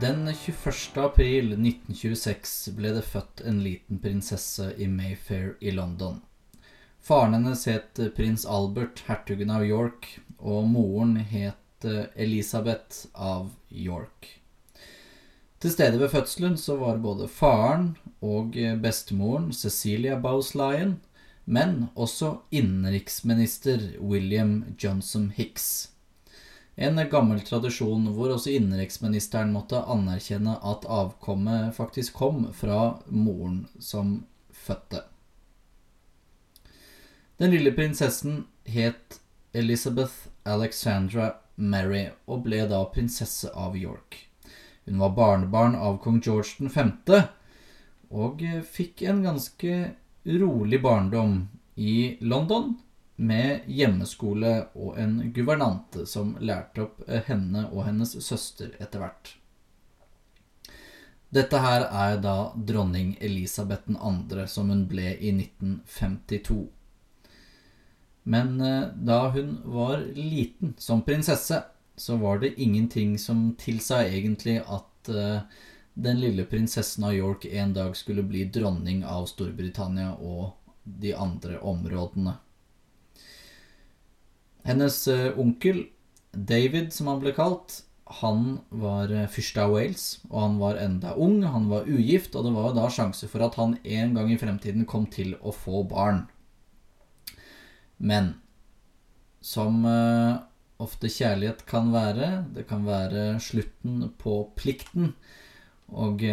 Den 21. april 1926 ble det født en liten prinsesse i Mayfair i London. Faren hennes het prins Albert, hertugen av York, og moren het Elisabeth av York. Til stede ved fødselen så var både faren og bestemoren Cecilia Bowes-Lyon, men også innenriksminister William Johnson Hicks. En gammel tradisjon hvor også innenriksministeren måtte anerkjenne at avkommet faktisk kom fra moren som fødte. Den lille prinsessen het Elizabeth Alexandra Mary og ble da prinsesse av York. Hun var barnebarn av kong George 5. og fikk en ganske rolig barndom i London med hjemmeskole og en guvernante som lærte opp henne og hennes søster etter hvert. Dette her er da dronning Elisabeth 2., som hun ble i 1952. Men da hun var liten som prinsesse, så var det ingenting som tilsa egentlig at den lille prinsessen av York en dag skulle bli dronning av Storbritannia og de andre områdene. Hennes onkel, David som han ble kalt, han var fyrste av Wales, og han var enda ung, han var ugift, og det var da sjanse for at han en gang i fremtiden kom til å få barn. Men som ofte kjærlighet kan være, det kan være slutten på plikten, og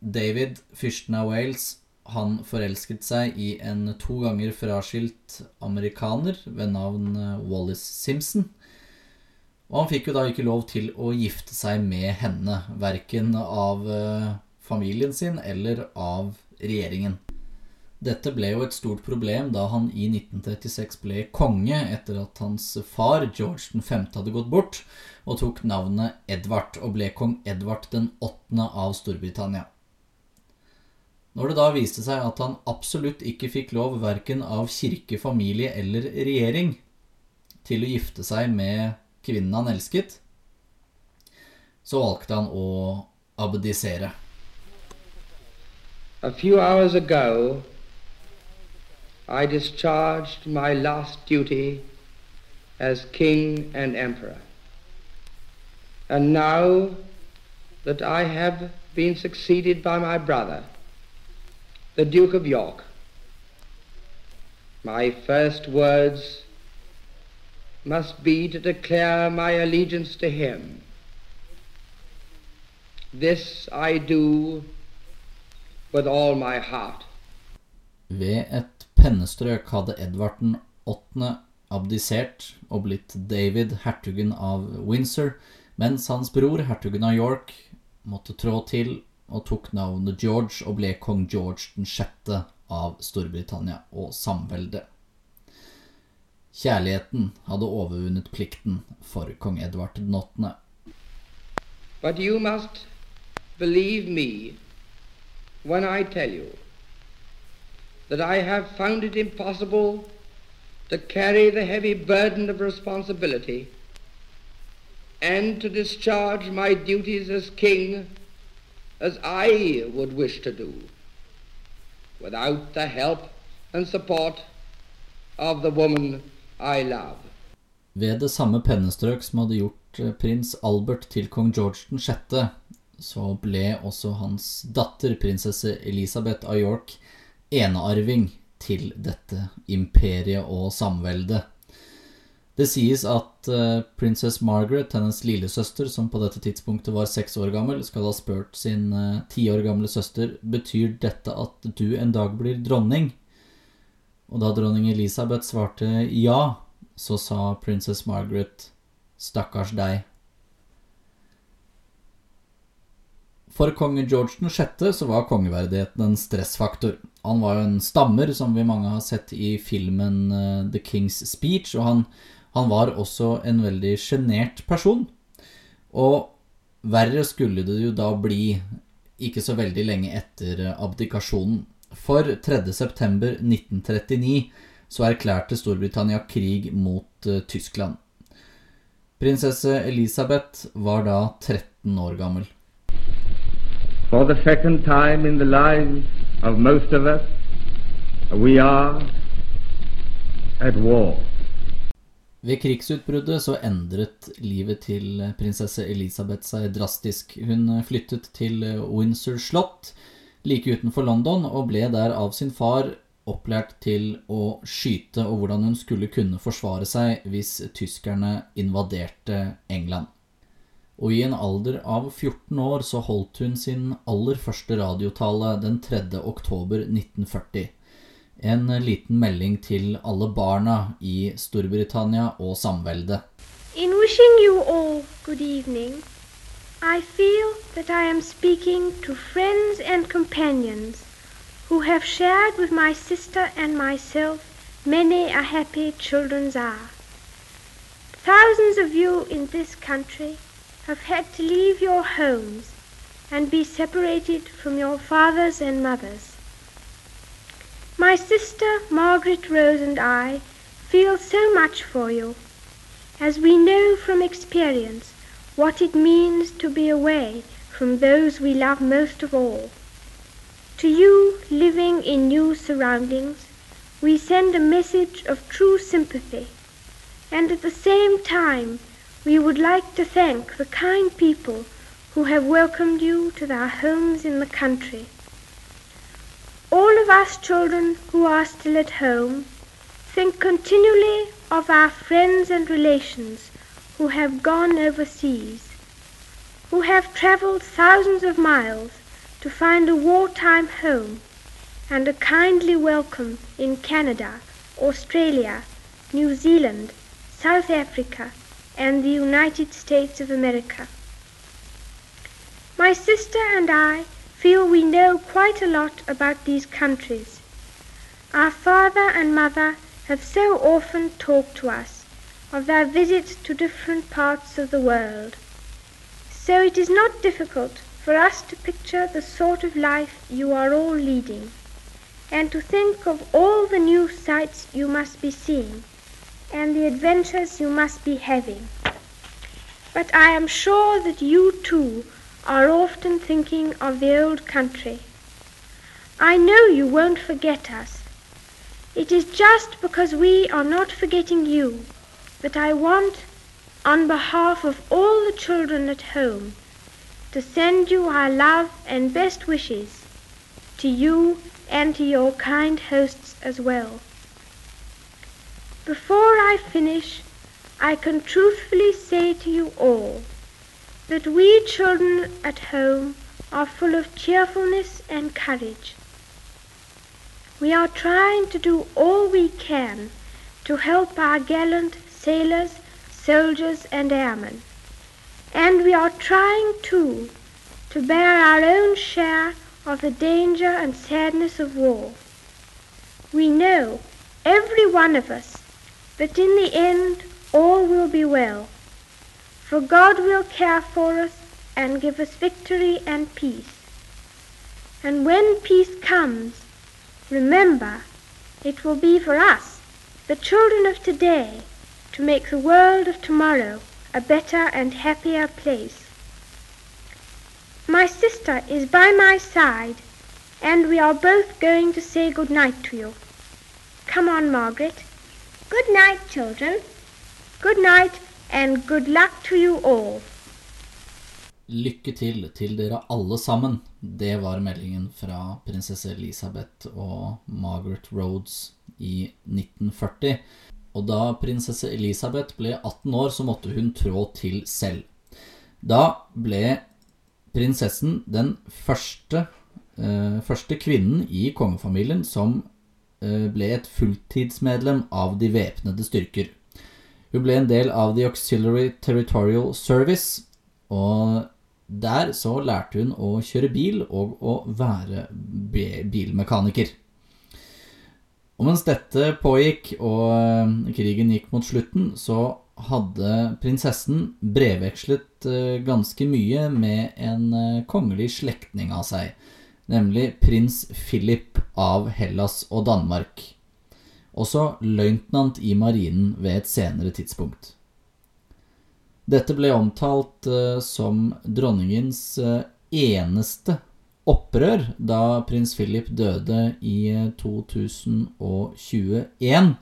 David, fyrsten av Wales, han forelsket seg i en to ganger fraskilt amerikaner ved navn Wallis Simpson. Og han fikk jo da ikke lov til å gifte seg med henne, verken av familien sin eller av regjeringen. Dette ble jo et stort problem da han i 1936 ble konge etter at hans far, George 5., hadde gått bort, og tok navnet Edvard og ble kong Edvard den 8. av Storbritannia. Når det da viste seg at han absolutt ikke fikk lov verken av kirke, familie eller regjering til å gifte seg med kvinnen han elsket, så valgte han å abdisere. A few hours ago, I discharged my last duty as king and emperor. And now that I have been succeeded by my brother, the Duke of York, my first words must be to declare my allegiance to him. This I do with all my heart. Ved et pennestrøk hadde Edvard den åttende abdisert og blitt David, hertugen av Windsor, mens hans bror, hertugen av York, måtte trå til og tok navnet George og ble kong George den sjette av Storbritannia og samveldet. Kjærligheten hadde overvunnet plikten for kong Edvard den åttende. But you must believe me when I tell you that I have found it impossible to carry the heavy burden of responsibility and to discharge my duties as king as I would wish to do without the help and support of the woman I love. Ved det samme pennestrøk som hadde gjort prins Albert til kong George den sjette, så ble også hans datter, prinsesse Elisabeth av York, enearving til dette imperiet og samveldet. Det sies at uh, prinsesse Margaret, hennes lillesøster, som på dette tidspunktet var seks år gammel, skal ha spurt sin ti uh, år gamle søster betyr dette at du en dag blir dronning. Og da dronning Elisabeth svarte ja, så sa prinsesse Margaret stakkars deg. For konge George 6. så var kongeverdigheten en stressfaktor. Han var jo en stammer, som vi mange har sett i filmen uh, The King's Speech, og han, han var også en veldig sjenert person. Og verre skulle det jo da bli ikke så veldig lenge etter abdikasjonen. For 3. september 1939 så erklærte Storbritannia krig mot uh, Tyskland. Prinsesse Elisabeth var da 13 år gammel. For the second time in the lives of most of us, we are at war. Ved krigsutbruddet så endret livet til prinsesse Elisabeth seg drastisk. Hun flyttet til Windsor slott like utenfor London og ble der av sin far opplært til å skyte og hvordan hun skulle kunne forsvare seg hvis tyskerne invaderte England. Og i en alder av 14 år så holdt hun sin aller første radiotale den 3. oktober 1940. En liten melding til alle barna i Storbritannia og samveldet. In wishing you all good evening, I feel that I am speaking to friends and companions who have shared with my sister and myself many a happy children's hour. Thousands of you in this country have had to leave your homes and be separated from your fathers and mothers. My sister Margaret Rose and I feel so much for you, as we know from experience what it means to be away from those we love most of all. To you living in new surroundings, we send a message of true sympathy, and at the same time we would like to thank the kind people who have welcomed you to their homes in the country. All of us children who are still at home think continually of our friends and relations who have gone overseas, who have traveled thousands of miles to find a wartime home and a kindly welcome in Canada, Australia, New Zealand, South Africa, and the United States of America. My sister and I feel we know quite a lot about these countries. Our father and mother have so often talked to us of their visits to different parts of the world. So it is not difficult for us to picture the sort of life you are all leading, and to think of all the new sights you must be seeing, and the adventures you must be having. But I am sure that you too are often thinking of the old country. I know you won't forget us. It is just because we are not forgetting you that I want, on behalf of all the children at home, to send you our love and best wishes, to you and to your kind hosts as well. Before I finish, I can truthfully say to you all that we children at home are full of cheerfulness and courage. We are trying to do all we can to help our gallant sailors, soldiers, and airmen. And we are trying, too, to bear our own share of the danger and sadness of war. We know, every one of us, that in the end all will be well, for God will care for us and give us victory and peace. And when peace comes, remember, it will be for us, the children of today, to make the world of tomorrow a better and happier place. My sister is by my side, and we are both going to say good night to you. Come on, Margaret. Good night, children. Good night, and good luck to you all. Lykke til til dere alle sammen. Det var meldingen fra prinsesse Elisabeth og Margaret Rhodes i 1940. Og da prinsesse Elisabeth ble 18 år, så måtte hun trå til selv. Da ble prinsessen den første, eh, første kvinnen i kongefamilien som eh, ble et fulltidsmedlem av de væpnede styrker. Hun ble en del av The Auxiliary Territorial Service, og der så lærte hun å kjøre bil og å være bilmekaniker. Og mens dette pågikk og eh, krigen gikk mot slutten, så hadde prinsessen brevvekslet eh, ganske mye med en eh, kongelig slektning av seg, nemlig prins Philip av Hellas og Danmark. Også løytnant i marinen ved et senere tidspunkt. Dette ble omtalt som dronningens eneste opprør da prins Philip døde i 2021.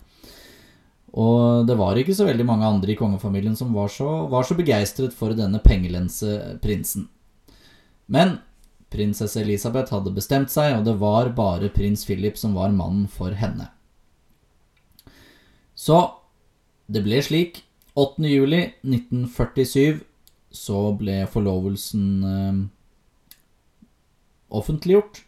Og det var ikke så veldig mange andre i kongefamilien som var så, var så begeistret for denne pengelense prinsen. Men prinsesse Elisabeth hadde bestemt seg, og det var bare prins Philip som var mannen for henne. Så det ble slik. 8. juli 1947 så ble forlovelsen eh, offentliggjort.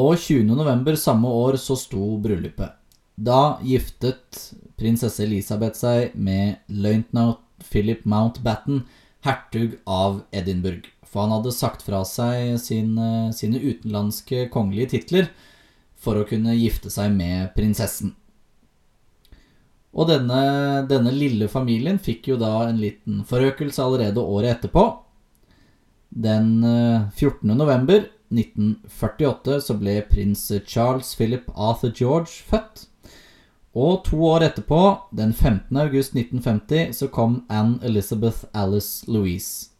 Og 20. november samme år så sto bryllupet. Da giftet prinsesse Elisabeth seg med løytnant Philip Mountbatten, hertug av Edinburgh. For han hadde sagt fra seg sine, sine utenlandske kongelige titler for å kunne gifte seg med prinsessen. Og denne, denne lille familien fikk jo da en liten forøkelse allerede året etterpå. Den 14. Eh, november 1948 så ble prins Charles Philip Arthur George født. Og to år etterpå, den 15. august 1950, så kom Anne Elizabeth Alice Louise.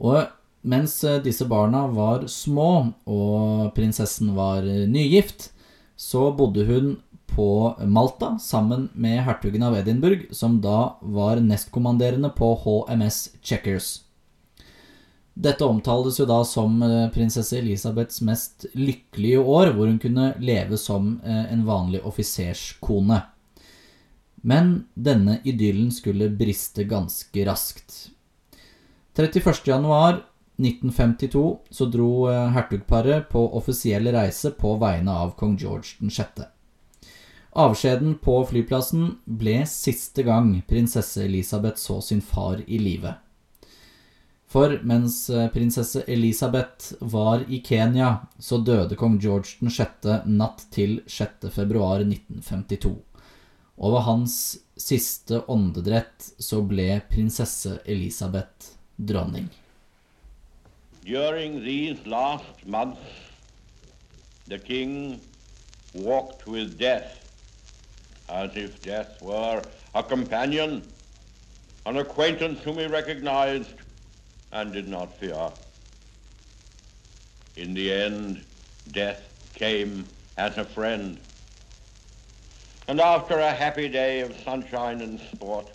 Og mens eh, disse barna var små, og prinsessen var nygift, så bodde hun på Malta sammen med hertugen av Edinburgh, som da var nestkommanderende på HMS Checkers. Dette omtales jo da som eh, prinsesse Elisabeths mest lykkelige år, hvor hun kunne leve som eh, en vanlig offiserskone. Men denne idyllen skulle briste ganske raskt. 31.1.1952 så dro eh, hertugparet på offisiell reise på vegne av kong George 6. Avskjeden på flyplassen ble siste gang prinsesse Elisabeth så sin far i live. For mens eh, prinsesse Elisabeth var i Kenya, så døde kong George den 6. natt til 6. februar 1952. Og hans siste åndedrett så ble prinsesse Elisabeth dronning. During these last months, the king walked with death as if death were a companion, an acquaintance whom he recognized and did not fear. In the end, death came as a friend. And after a happy day of sunshine and sport,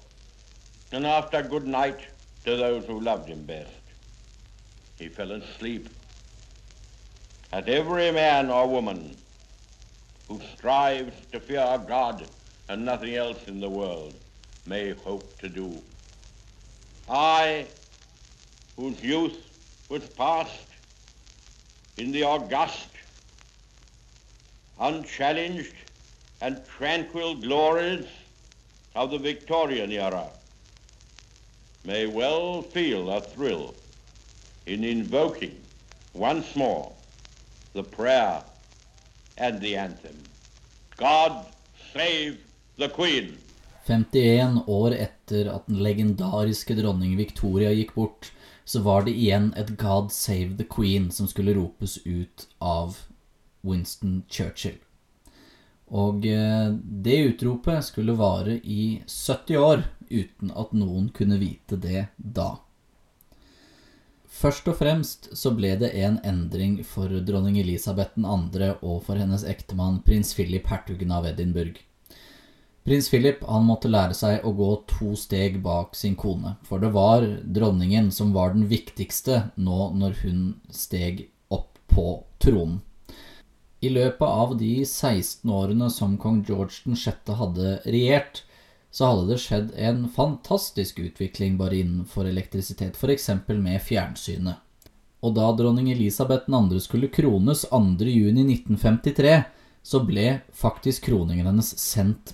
and after good night to those who loved him best, he fell asleep. As every man or woman who strives to fear God and nothing else in the world may hope to do. I, whose youth was passed in the august, unchallenged, and tranquil glories of the Victorian era, may well feel a thrill in invoking once more the prayer and the anthem. God save The Queen. 51 år etter at den legendariske dronning Victoria gikk bort, så var det igjen et God Save the Queen som skulle ropes ut av Winston Churchill. Og eh, det utropet skulle vare i 70 år uten at noen kunne vite det da. Først og fremst så ble det en endring for dronning Elisabeth 2. og for hennes ektemann prins Philip, hertugen av Edinburgh. Prins Philip han måtte lære seg å gå to steg bak sin kone, for det var dronningen som var den viktigste nå når hun steg opp på tronen. I løpet av de 16 årene som kong George 6. hadde regjert, så hadde det skjedd en fantastisk utvikling bare innenfor elektrisitet, f.eks. med fjernsynet. Og da dronning Elisabeth 2. skulle krones 2.6.1953, så ble faktisk kroningen hennes sendt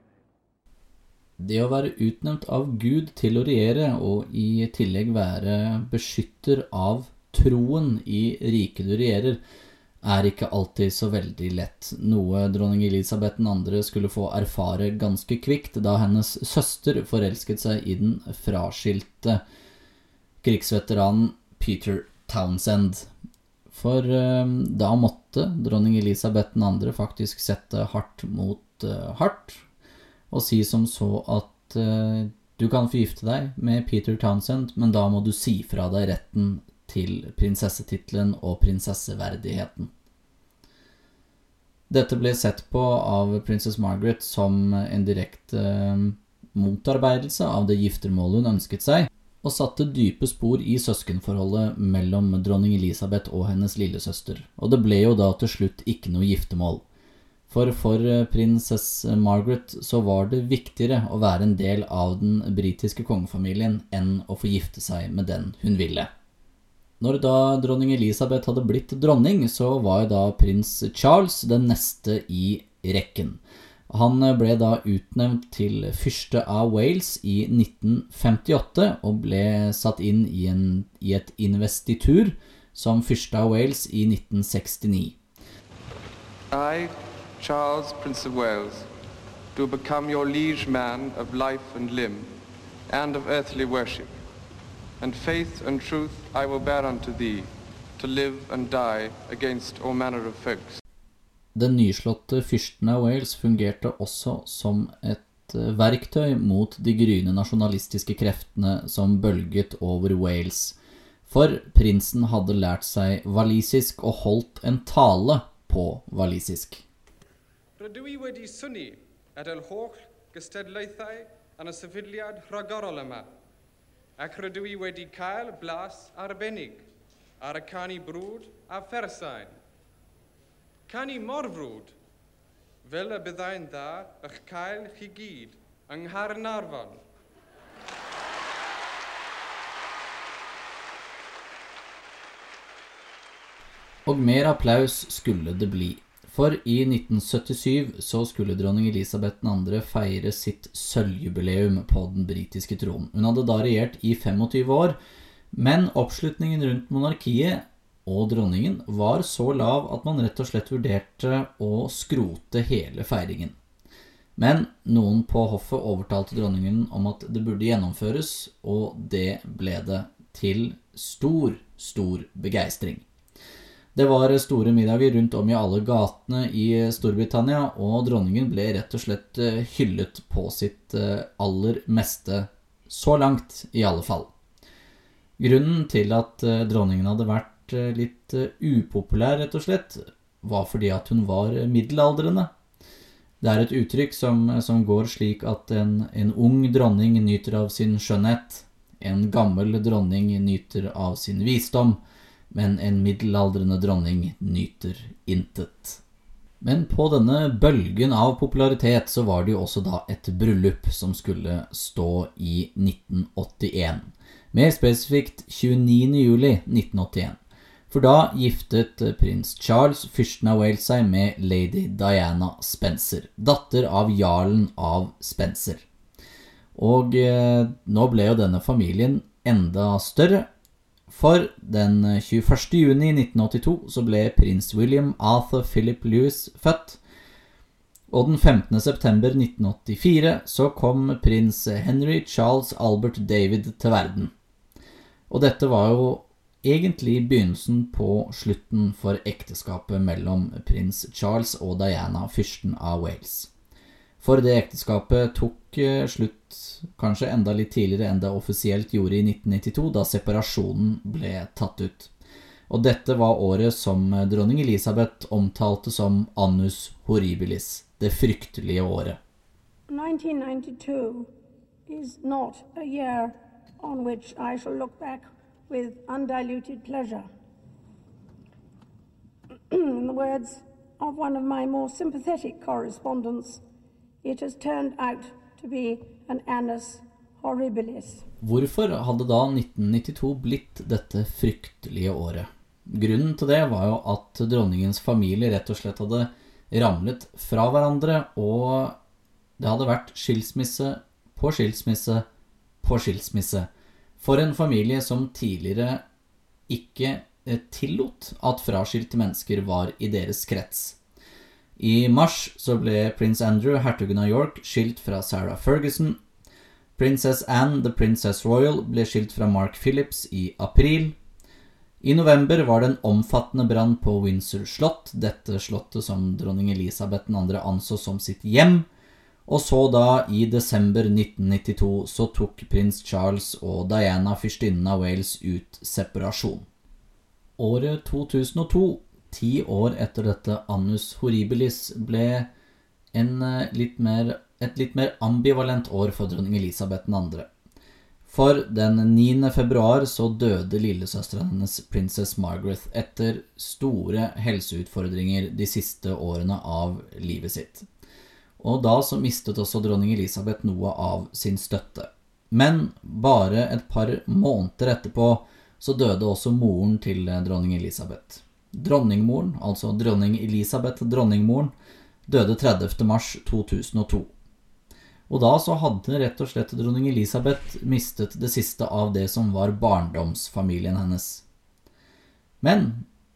Det å være utnevnt av Gud til å regjere, og i tillegg være beskytter av troen i riket du regjerer, er ikke alltid så veldig lett, noe dronning Elisabeth 2. skulle få erfare ganske kvikt da hennes søster forelsket seg i den fraskilte krigsveteranen Peter Townsend. For uh, da måtte dronning Elisabeth 2. faktisk sette hardt mot uh, hardt, og si som så at uh, du kan forgifte deg med Peter Townsend, men da må du si fra deg retten til prinsessetittelen og prinsesseverdigheten. Dette ble sett på av prinsesse Margaret som en direkte uh, motarbeidelse av det giftermålet hun ønsket seg, og satte dype spor i søskenforholdet mellom dronning Elisabeth og hennes lillesøster, og det ble jo da til slutt ikke noe giftermål. For for prinsess prinsesse Margaret så var det viktigere å være en del av den britiske kongefamilien enn å få gifte seg med den hun ville. Når da dronning Elisabeth hadde blitt dronning, så var da prins Charles den neste i rekken. Han ble da utnevnt til fyrste av Wales i 1958 og ble satt inn i, en, i et investitur som fyrste av Wales i 1969. I, Charles, Prince of Wales, do become your liege man of life and limb, and of earthly worship and faith and truth I will bear unto thee, to live and die against all manner of folks. Den nyslåtte fyrsten av Wales fungerte også som et eh, verktøy mot de gryende nasjonalistiske kreftene som bølget over Wales, for prinsen hadde lært seg walisisk og holdt en tale på walisisk. rydw i wedi at el holl gystadlaethau yn y sefydliad rhagorol yma, ac rydw i wedi cael blas arbennig ar y canu brwd a phersain. Canu mor frwd, fel y byddai'n dda eich cael chi gyd yng Nghaernarfon. Og mer applaus skulle det bli. For i 1977 så skulle dronning Elisabeth 2. feire sitt sølvjubileum på den britiske tronen. Hun hadde da regjert i 25 år, men oppslutningen rundt monarkiet og dronningen var så lav at man rett og slett vurderte å skrote hele feiringen. Men noen på hoffet overtalte dronningen om at det burde gjennomføres, og det ble det til stor, stor begeistring. Det var store middager rundt om i alle gatene i Storbritannia, og dronningen ble rett og slett eh, hyllet på sitt eh, aller meste, så langt i alle fall. Grunnen til at eh, dronningen hadde vært litt upopulær, rett og slett, var fordi at hun var middelaldrende. Det er et uttrykk som, som går slik at en, en ung dronning nyter av sin skjønnhet, en gammel dronning nyter av sin visdom, men en middelaldrende dronning nyter intet. Men på denne bølgen av popularitet så var det jo også da et bryllup som skulle stå i 1981. Mer spesifikt 29. juli 1981. For da giftet prins Charles, fyrsten av Wales, seg med lady Diana Spencer, datter av jarlen av Spencer. Og eh, nå ble jo denne familien enda større, for den 21. juni 1982 så ble prins William Arthur Philip Lewis født. Og den 15. september 1984 så kom prins Henry Charles Albert David til verden. Og dette var jo egentlig begynnelsen på slutten for ekteskapet mellom prins Charles og Diana, fyrsten av Wales. For det ekteskapet tok eh, slutt kanskje enda litt tidligere enn det offisielt gjorde i 1992, da separasjonen ble tatt ut. Og dette var året som eh, dronning Elisabeth omtalte som annus horribilis, det fryktelige året. 1992 is not a year on which I shall look back with undiluted pleasure. In the words of one of my more sympathetic It has turned out to be an annus horribilis. Hvorfor hadde da 1992 blitt dette fryktelige året? Grunnen til det var jo at dronningens familie rett og slett hadde ramlet fra hverandre, og det hadde vært skilsmisse på skilsmisse på skilsmisse. For en familie som tidligere ikke eh, tillot at fraskilte mennesker var i deres krets. I mars så ble prins Andrew, hertugen av York, skilt fra Sarah Ferguson. Prinsesse Anne, The Princess Royal, ble skilt fra Mark Phillips i april. I november var det en omfattende brann på Windsor slott, dette slottet som dronning Elisabeth 2. anså som sitt hjem. Og så da, i desember 1992, så tok prins Charles og Diana, fyrstinnen av Wales, ut separasjon. Året 2002, ti år etter dette annus horribilis, ble litt mer, et litt mer ambivalent år for dronning Elisabeth 2. For den 9. februar så døde lillesøsteren hennes, prinsess Margaret, etter store helseutfordringer de siste årene av livet sitt og da så mistet også dronning Elisabeth noe av sin støtte. Men bare et par måneder etterpå så døde også moren til dronning Elisabeth. Dronningmoren, altså dronning Elisabeth, dronningmoren, døde 30. mars 2002. Og da så hadde rett og slett dronning Elisabeth mistet det siste av det som var barndomsfamilien hennes. Men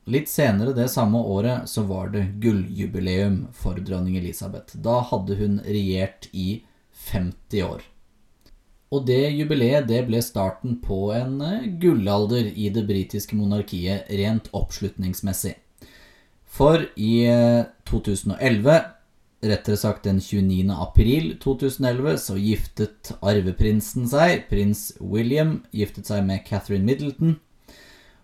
Litt senere det samme året så var det gulljubileum for dronning Elisabeth. Da hadde hun regjert i 50 år. Og det jubileet det ble starten på en eh, gullalder i det britiske monarkiet rent oppslutningsmessig. For i 2011, eh, rettere sagt den 29. april 2011, så giftet arveprinsen seg. Prins William giftet seg med Catherine Middleton.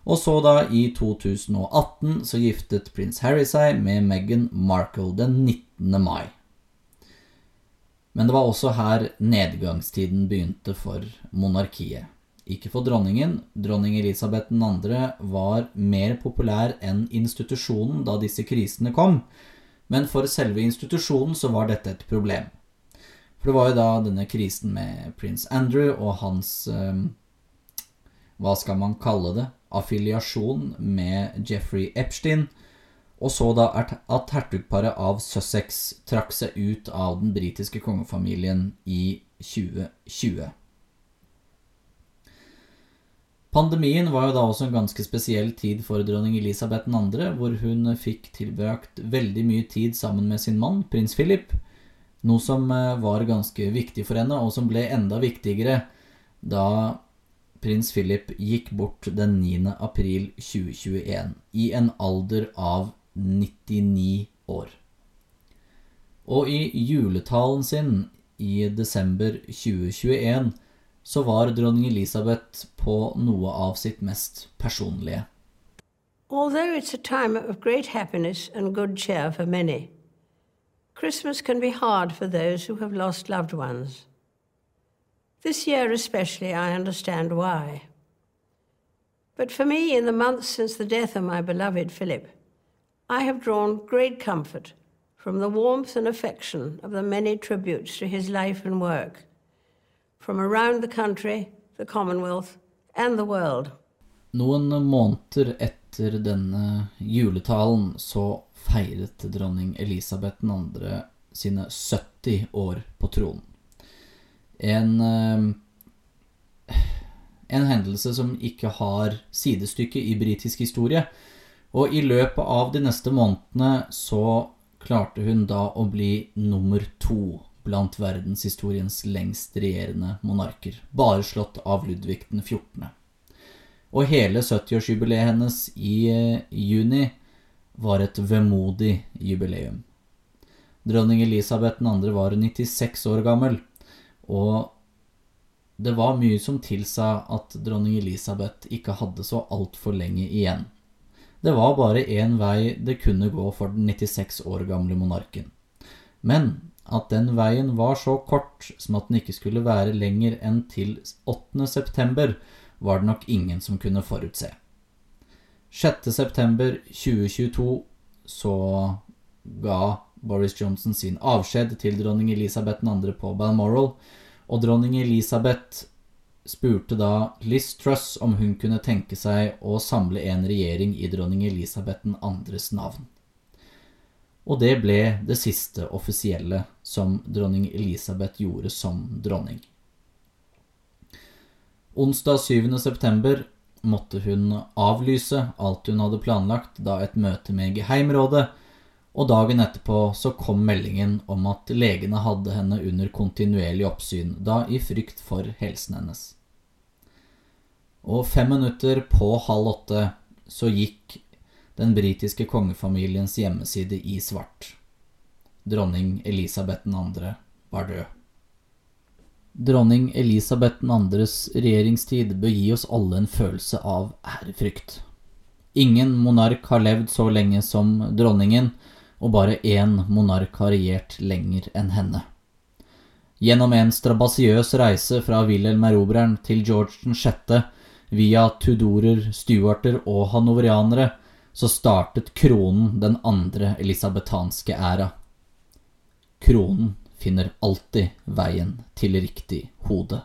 Og så da, i 2018, så giftet prins Harry seg med Meghan Markle den 19. mai. Men det var også her nedgangstiden begynte for monarkiet. Ikke for dronningen. Dronning Elisabeth 2. var mer populær enn institusjonen da disse krisene kom. Men for selve institusjonen så var dette et problem. For det var jo da denne krisen med prins Andrew og hans eh, Hva skal man kalle det? affiliasjon med Jeffrey Epstein, og så da at hertugparet av Sussex trakk seg ut av den britiske kongefamilien i 2020. Pandemien var jo da også en ganske spesiell tid for dronning Elisabeth 2., hvor hun fikk tilbrakt veldig mye tid sammen med sin mann, prins Philip, noe som eh, var ganske viktig for henne, og som ble enda viktigere da prins Philip gikk bort den 9. april 2021 i en alder av 99 år. Og i juletalen sin i desember 2021 så var dronning Elisabeth på noe av sitt mest personlige. Although it's a time of great happiness and good cheer for many, Christmas can be hard for those who have lost loved ones. This year especially, I understand why. But for me, in the months since the death of my beloved Philip, I have drawn great comfort from the warmth and affection of the many tributes to his life and work from around the country, the Commonwealth, and the world. Noen måneder etter denne juletalen så feiret dronning Elisabeth 2. sine 70 år på tronen en eh, en hendelse som ikke har sidestykke i britisk historie. Og i løpet av de neste månedene så klarte hun da å bli nummer to blant verdenshistoriens lengst regjerende monarker, bare slått av Ludvig den 14. Og hele 70-årsjubileet hennes i eh, juni var et vemodig jubileum. Dronning Elisabeth 2. var 96 år gammel, og det var mye som tilsa at dronning Elisabeth ikke hadde så altfor lenge igjen. Det var bare én vei det kunne gå for den 96 år gamle monarken. Men at den veien var så kort som at den ikke skulle være lenger enn til 8. september, var det nok ingen som kunne forutse. 6. september 2022 så ga Boris Johnson sin avskjed til dronning Elisabeth 2. på Balmoral, og dronning Elisabeth spurte da Liz Truss om hun kunne tenke seg å samle en regjering i dronning Elisabeth 2.s navn. Og det ble det siste offisielle som dronning Elisabeth gjorde som dronning. Onsdag 7. september måtte hun avlyse alt hun hadde planlagt da et møte med Geheimrådet, og dagen etterpå så kom meldingen om at legene hadde henne under kontinuerlig oppsyn, da i frykt for helsen hennes. Og fem minutter på halv åtte så gikk den britiske kongefamiliens hjemmeside i svart. Dronning Elisabeth 2. var død. Dronning Elisabeth 2.s regjeringstid bør gi oss alle en følelse av ærefrykt. Ingen monark har levd så lenge som dronningen, og bare én monark har regjert lenger enn henne. Gjennom en strabasiøs reise fra Wilhelm Erobreren til George 6. via tudorer, stuarter og hanoverianere, så startet kronen den andre elisabetanske æra. Kronen finner alltid veien til riktig hode.